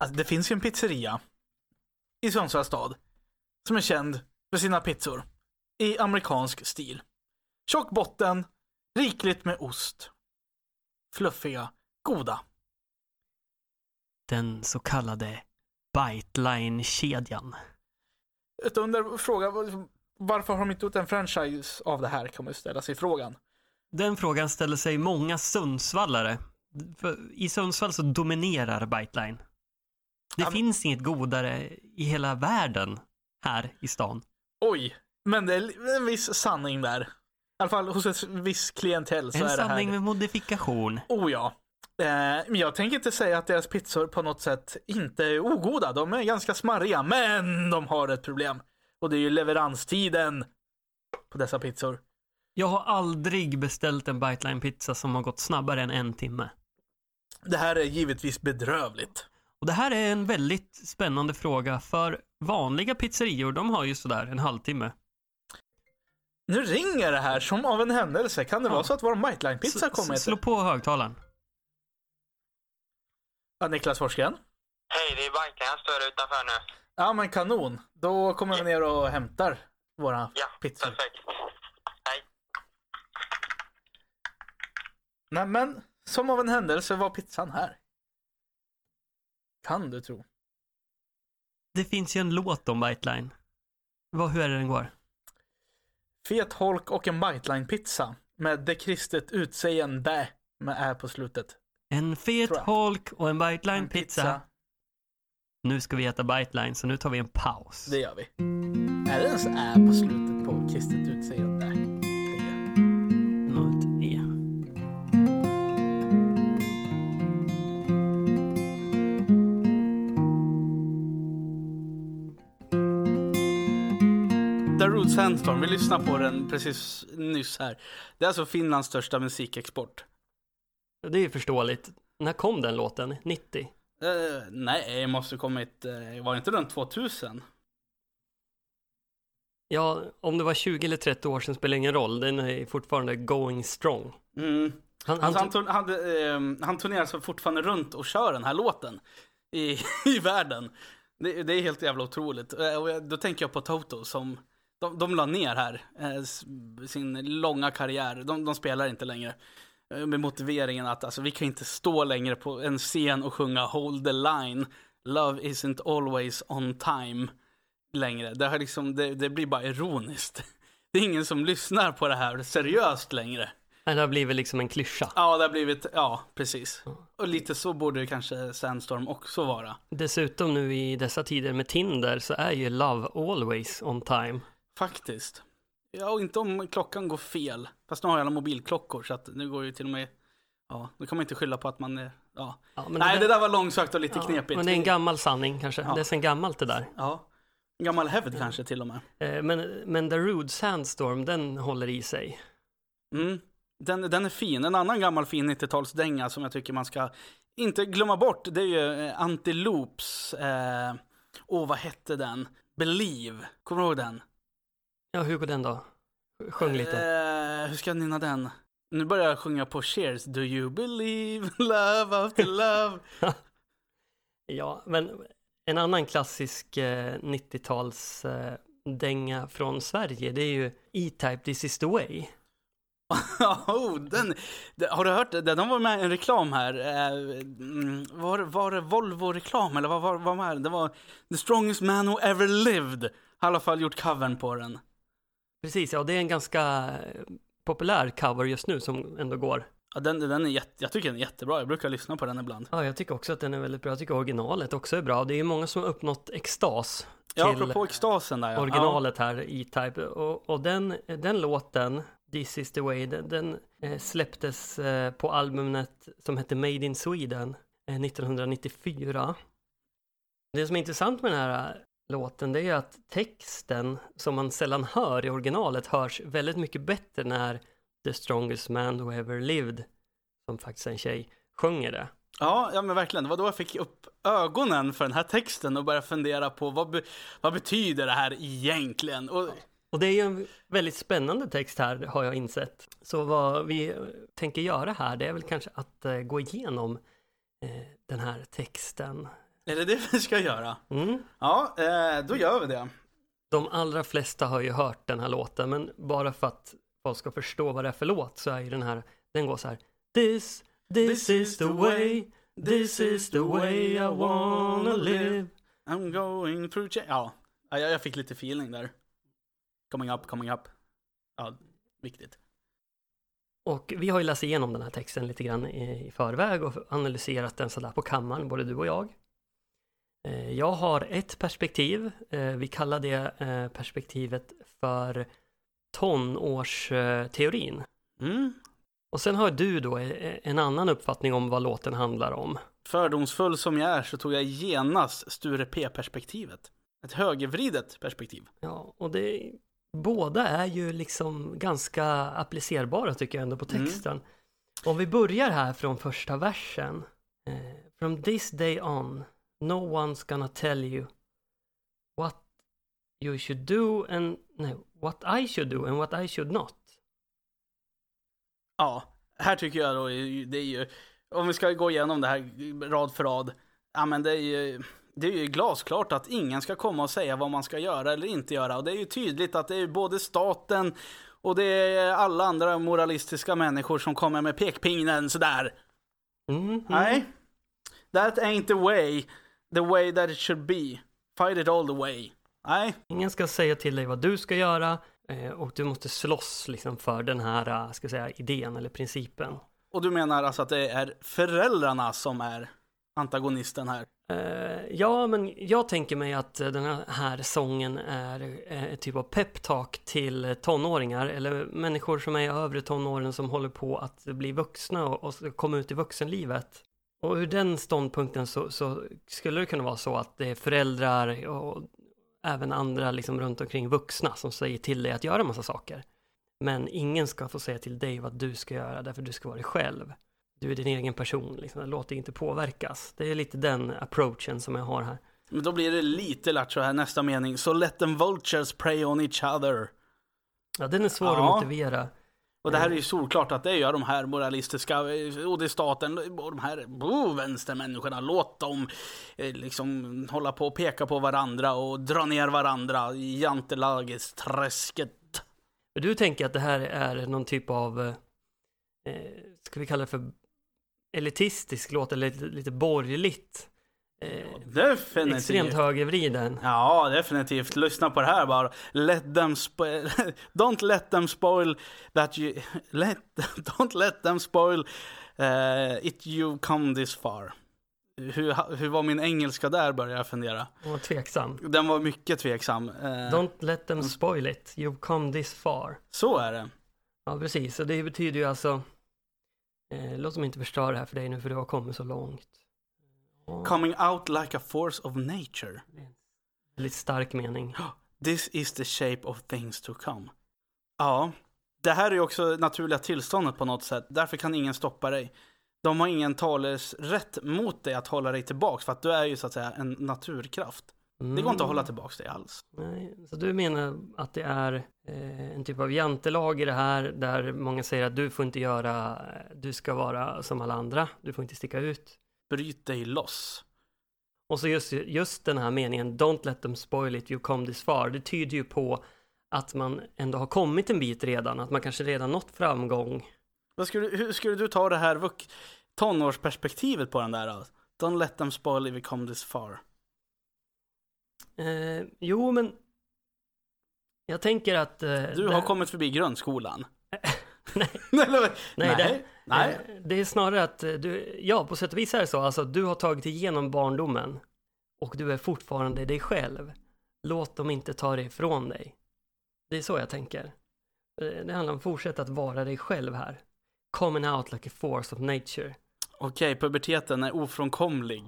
Alltså, det finns ju en pizzeria i Sundsvalls stad som är känd för sina pizzor i amerikansk stil. Tjock botten, rikligt med ost. Fluffiga, goda. Den så kallade Biteline-kedjan. Ett under fråga, varför har de inte gjort en franchise av det här kan man ju ställa sig frågan. Den frågan ställer sig många Sundsvallare. För I Sundsvall så dominerar Biteline. Det Ja, finns inget godare i hela världen här i stan. Oj, men det är en viss sanning där. I alla fall hos ett viss klientell så En är det här. sanning med modifikation. Oh ja. Eh, men jag tänker inte säga att deras pizzor på något sätt inte är ogoda. De är ganska smarriga, men de har ett problem. Och det är ju leveranstiden på dessa pizzor. Jag har aldrig beställt en Biteline-pizza som har gått snabbare än en timme. Det här är givetvis bedrövligt. Och det här är en väldigt spännande fråga för vanliga pizzerior, de har ju sådär en halvtimme. Nu ringer det här som av en händelse. Kan det Ja. vara så att vår Miteline-pizza S- kommer? Slå på högtalaren. Ja, Niklas Forsgren? Hej, det är banken. Jag står utanför nu. Ja, men kanon. Då kommer vi ner och hämtar våra Ja, pizzor. perfekt. Hej. Nej, men som av en händelse var pizzan här. Kan du tro. Det finns ju en låt om Biteline. Vad, hur är det den går? Fet holk och en Biteline-pizza med det kristet utseende med ä på slutet. En fet holk och en En Biteline-pizza. Nu ska vi äta Biteline, så nu tar vi en paus. Det gör vi. Är det ens ä på slutet på kristet utseende? Det är. Något Sandstorm, vi lyssnade på den precis nyss här. Det är alltså Finlands största musikexport. Det är ju förståeligt. När kom den låten? 90? Eh, nej, det måste kommit, uh, var det inte runt 2000? Ja, om det var 20 eller 30 år sedan spelar ingen roll. Den är fortfarande going strong. Mm. Han, Alltså, han, han, turn, han, han turnerar så fortfarande runt och kör den här låten i, i världen. Det, det är helt jävla otroligt. Eh, Och då tänker jag på Toto som de, de la ner här eh, sin långa karriär. De, de spelar inte längre. Eh, Med motiveringen att alltså, vi kan inte stå längre på en scen och sjunga Hold the line. Love isn't always on time längre. Det, har liksom, det, det blir bara ironiskt. Det är ingen som lyssnar på det här seriöst längre. det har blivit liksom en klyscha. Ja, det har blivit, ja precis. Och lite så borde det kanske Sandstorm också vara. Dessutom nu i dessa tider med Tinder så är ju Love always on time. Faktiskt. Ja, och inte om klockan går fel. Fast nu har jag alla mobilklockor så att nu går ju till och med, ja, nu kan man inte skylla på att man är, ja. Ja, men Nej, det, det där var långsökt och lite ja, knepigt. Men det är en gammal sanning kanske. Ja. Det är sen gammalt det där. Ja. En gammal hävd kanske till och med. Eh, Men, men Darude Sandstorm, den håller i sig. Mm. Den, den är fin. En annan gammal fin 90-talsdänga som jag tycker man ska inte glömma bort. Det är ju eh, Antiloops, eh, åh vad hette den? Believe, kommer du ihåg den? Ja, hur går den då? Sjung lite. Eh, hur ska jag nynna den? Nu börjar jag sjunga på Cheers. Do you believe love after love? Ja, men en annan klassisk eh, 90-tals eh, dänga från Sverige, det är ju E-Type This is the way. oh, den, har du hört det? Den var med i en reklam här. Eh, mm, var, var det Volvo-reklam eller vad var, var det? Det var The strongest man who ever lived. Har i alla fall gjort covern på den. Precis, ja det är en ganska eh, populär cover just nu som ändå går. Ja, den, den är jätte, jag tycker den är jättebra. Jag brukar lyssna på den ibland. Ja, jag tycker också att den är väldigt bra. Jag tycker originalet också är bra. Det är många som har uppnått extas Ja, till apropå extasen där ja. originalet här, E-Type. Och, och den, den låten, This is the way, den, den eh, släpptes eh, på albumet som hette Made in Sweden eh, 1994. Det som är intressant med den här låten det är att texten som man sällan hör i originalet hörs väldigt mycket bättre när The strongest man who ever lived, som faktiskt är en tjej, sjunger det. Ja, ja men verkligen. Det var då jag fick upp ögonen för den här texten och började fundera på vad, be, vad betyder det här egentligen? Och, Och det är ju en väldigt spännande text här har jag insett. Så vad vi tänker göra här det är väl kanske att eh, gå igenom eh, den här texten Är det det vi ska göra? Mm. Ja, eh, då gör vi det. De allra flesta har ju hört den här låten, men bara för att folk ska förstå vad det är för låt så är ju den här, den går så här. This, this is the way, this is the way I wanna live. I'm going through change. Ja, Ja, jag, jag fick lite feeling där. Coming up, coming up. Ja, viktigt. Och vi har ju läst igenom den här texten lite grann i, i förväg och analyserat den sådär på kammaren, både du och jag. Eh, Jag har ett perspektiv, eh, vi kallar det eh, perspektivet för tonårsteorin. Mm. Och sen har du då en annan uppfattning om vad låten handlar om. Fördomsfull som jag är så tog jag genast Sture P-perspektivet. Ett högervridet perspektiv. Ja, och det, båda är ju liksom ganska applicerbara tycker jag ändå på Mm. texten. Om vi börjar här från första versen. From this day on, no one's gonna tell you what you should do and, nej, what I should do and what I should not. Ja, här tycker jag då, det är ju, om vi ska gå igenom det här rad för rad. Ja men det är ju, det är ju glasklart att ingen ska komma och säga vad man ska göra eller inte göra. Och det är ju tydligt att det är både staten och det är alla andra moralistiska människor som kommer med pekpinnen sådär. Mm, mm. Nej. That ain't the way, the way that it should be. Fight it all the way. Nej. Ingen ska säga till dig vad du ska göra eh, och du måste slåss liksom för den här, eh, ska säga, idén eller principen. Och du menar alltså att det är föräldrarna som är antagonisten här? Eh, ja, men jag tänker mig att den här, sången är ett typ av peptalk till tonåringar eller människor som är i övre tonåren som håller på att bli vuxna och, och komma ut i vuxenlivet. Och ur den ståndpunkten så, så skulle det kunna vara så att det är föräldrar och även andra liksom runt omkring vuxna som säger till dig att göra massa saker. Men ingen ska få säga till dig vad du ska göra därför du ska vara dig själv. Du är din egen person, liksom. låt dig inte påverkas. Det är lite den approachen som jag har här. Men då blir det lite lattjo här nästa mening. So let them vultures prey on each other. Ja, den är svår Ja. att motivera. Och det här är ju solklart att det är ju de här moralistiska, och det är staten, och de här oh, vänstermänniskorna, låt dem eh, liksom hålla på och peka på varandra och dra ner varandra i jantelagesträsket. Du tänker att det här är någon typ av, eh, ska vi kalla det för elitistisk låt eller lite, lite borgerligt? Definitivt. extremt högervriden. Ja, definitivt. Lyssna på det här bara. Let them spoil... Don't let them spoil that you... Let... Don't let them spoil uh, it you come this far. Hur, hur var min engelska där börjar jag fundera. Jag var tveksam. Den var mycket tveksam. Eh, Don't let them spoil it, you've come this far. Så är det. Ja, precis. Och det betyder ju alltså, eh, låt dem inte förstöra det här för dig nu för du har kommit så långt. Ja, Coming out like a force of nature. Lite stark mening. This is the shape of things to come. Ja, det här är ju också naturliga tillståndet på något sätt. Därför kan ingen stoppa dig. De har ingen talesrätt mot dig att hålla dig tillbaks för att du är ju så att säga en naturkraft. Det går inte att hålla tillbaks dig alls. Nej, så du menar att det är eh, en typ av jantelag i det här där många säger att du får inte göra, du ska vara som alla andra, du får inte sticka ut. Bryt dig loss. Och så just, just den här meningen, don't let them spoil it, you come this far, det tyder ju på att man ändå har kommit en bit redan, att man kanske redan nått framgång. Vad skulle, hur skulle du ta det här vux, tonårsperspektivet på den där? Då? Don't let them spoil if we come this far. Eh, jo, men jag tänker att... Eh, Du det- har kommit förbi grundskolan. Nej. Nej, nej. det- nej. Eh, Det är snarare att eh, du, ja på sätt och vis är det så, alltså du har tagit igenom barndomen och du är fortfarande dig själv. Låt dem inte ta det ifrån dig. Det är så jag tänker. Eh, Det handlar om att fortsätta att vara dig själv här. Coming out like a force of nature. Okej, puberteten är ofrånkomlig.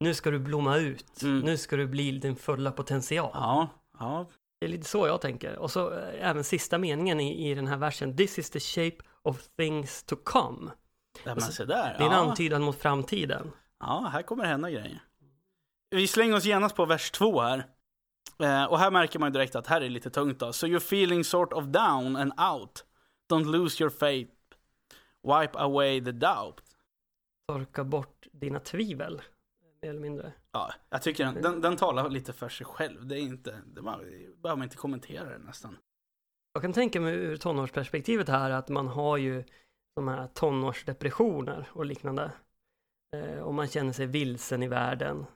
Nu ska du blomma ut. Mm. Nu ska du bli din fulla potential. Ja, ja. Det är lite så jag tänker. Och så även sista meningen i, i den här versen. This is the shape of things to come. ja men se där. Det är en ja. antydan mot framtiden. Ja, här kommer det hända grejer. Vi slänger oss genast på vers två här. Eh, och här märker man ju direkt att här är lite tungt då. So you're feeling sort of down and out. Don't lose your faith. Wipe away the doubt. torka bort dina tvivel. mer eller mindre. Ja, jag tycker den, den, den talar lite för sig själv. Det är inte, det bara- behöver man inte kommentera det nästan. Jag kan tänka mig ur tonårsperspektivet här att man har ju de här tonårsdepressioner och liknande. Eh, och man känner sig vilsen i världen.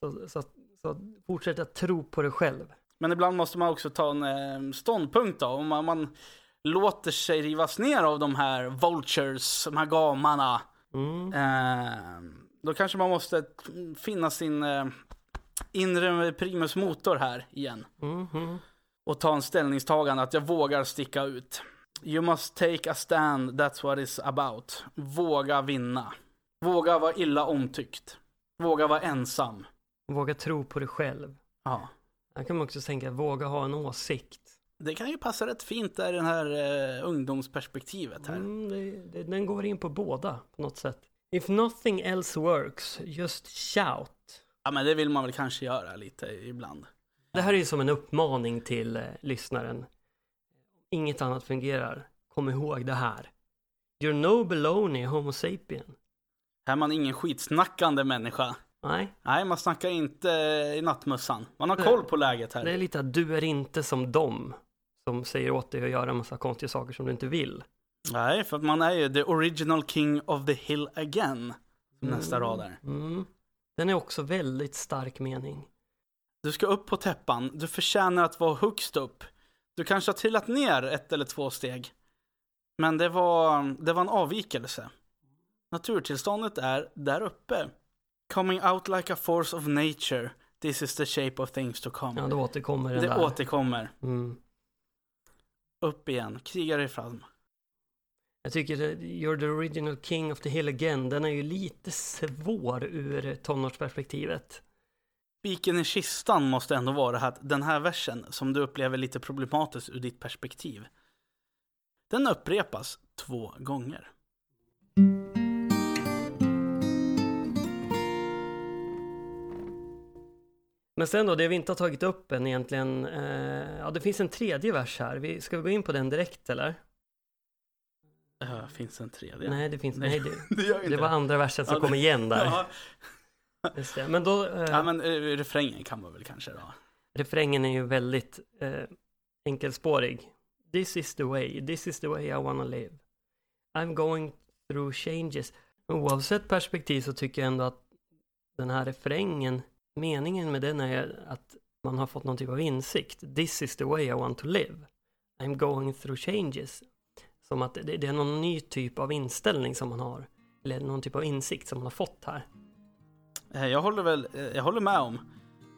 Så, så, så fortsätt att tro på dig själv. Men ibland måste man också ta en eh, ståndpunkt då. Om man, man låter sig rivas ner av de här vultures, de här gamarna. Mm. Eh, då kanske man måste finna sin eh, inre primus motor här igen. Mm, mm. Och ta en ställningstagande att jag vågar sticka ut. You must take a stand, that's what it's about. Våga vinna. Våga vara illa omtyckt. Våga vara ensam. Våga tro på dig själv. Ja. Här kan man också tänka, våga ha en åsikt. Det kan ju passa rätt fint där i det här eh, ungdomsperspektivet här. Mm, det, det, den går in på båda på något sätt. If nothing else works, just shout. Ja men det vill man väl kanske göra lite ibland. Det här är ju som en uppmaning till eh, lyssnaren. Inget annat fungerar. Kom ihåg det här. You're no baloney homo sapien. Här är man ingen skitsnackande människa. Nej, Nej, man snackar inte i nattmössan. Man har koll på läget här. det är lite att du är inte som dem. Som säger åt dig att göra en massa konstiga saker som du inte vill. Nej, för att man är ju the original king of the hill again. Nästa rad där. Mm. Den är också väldigt stark mening. Du ska upp på täppan. Du förtjänar att vara högst upp. Du kanske har trillat ner ett eller två steg. Men det var, det var en avvikelse. Naturtillståndet är där uppe. Coming out like a force of nature. This is the shape of things to come. Ja, då återkommer det där. återkommer. Mm. Upp igen. Kriga dig fram. Jag tycker att You're the original king of the hill again, den är ju lite svår ur tonårsperspektivet. Spiken i kistan måste ändå vara att den här versen, som du upplever lite problematisk ur ditt perspektiv, den upprepas två gånger. Men sen då, det vi inte har tagit upp än egentligen, eh, ja det finns en tredje vers här. Vi, ska vi gå in på den direkt eller? Uh, finns en tredje? Nej, det finns, nej, Nej. det, det det var andra versen som Ja, kom igen där. Ja, Just det. Men då, eh, ja men uh, refrängen kan man väl kanske då. refrängen är ju väldigt eh, enkelspårig. This is the way, this is the way I wanna live. I'm going through changes. Oavsett perspektiv så tycker jag ändå att den här refrängen, meningen med den är att man har fått någon typ av insikt. This is the way I want to live. I'm going through changes. Som att det, det är någon ny typ av inställning som man har. Eller någon typ av insikt som man har fått här. Eh, jag håller väl, eh, jag håller med om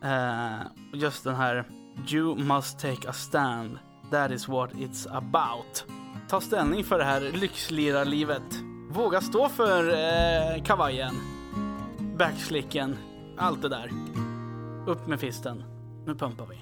eh, just den här You must take a stand. That is what it's about. Ta ställning för det här lyxlirarlivet. Våga stå för eh, kavajen, backslicken, allt det där. Upp med fisten. Nu pumpar vi.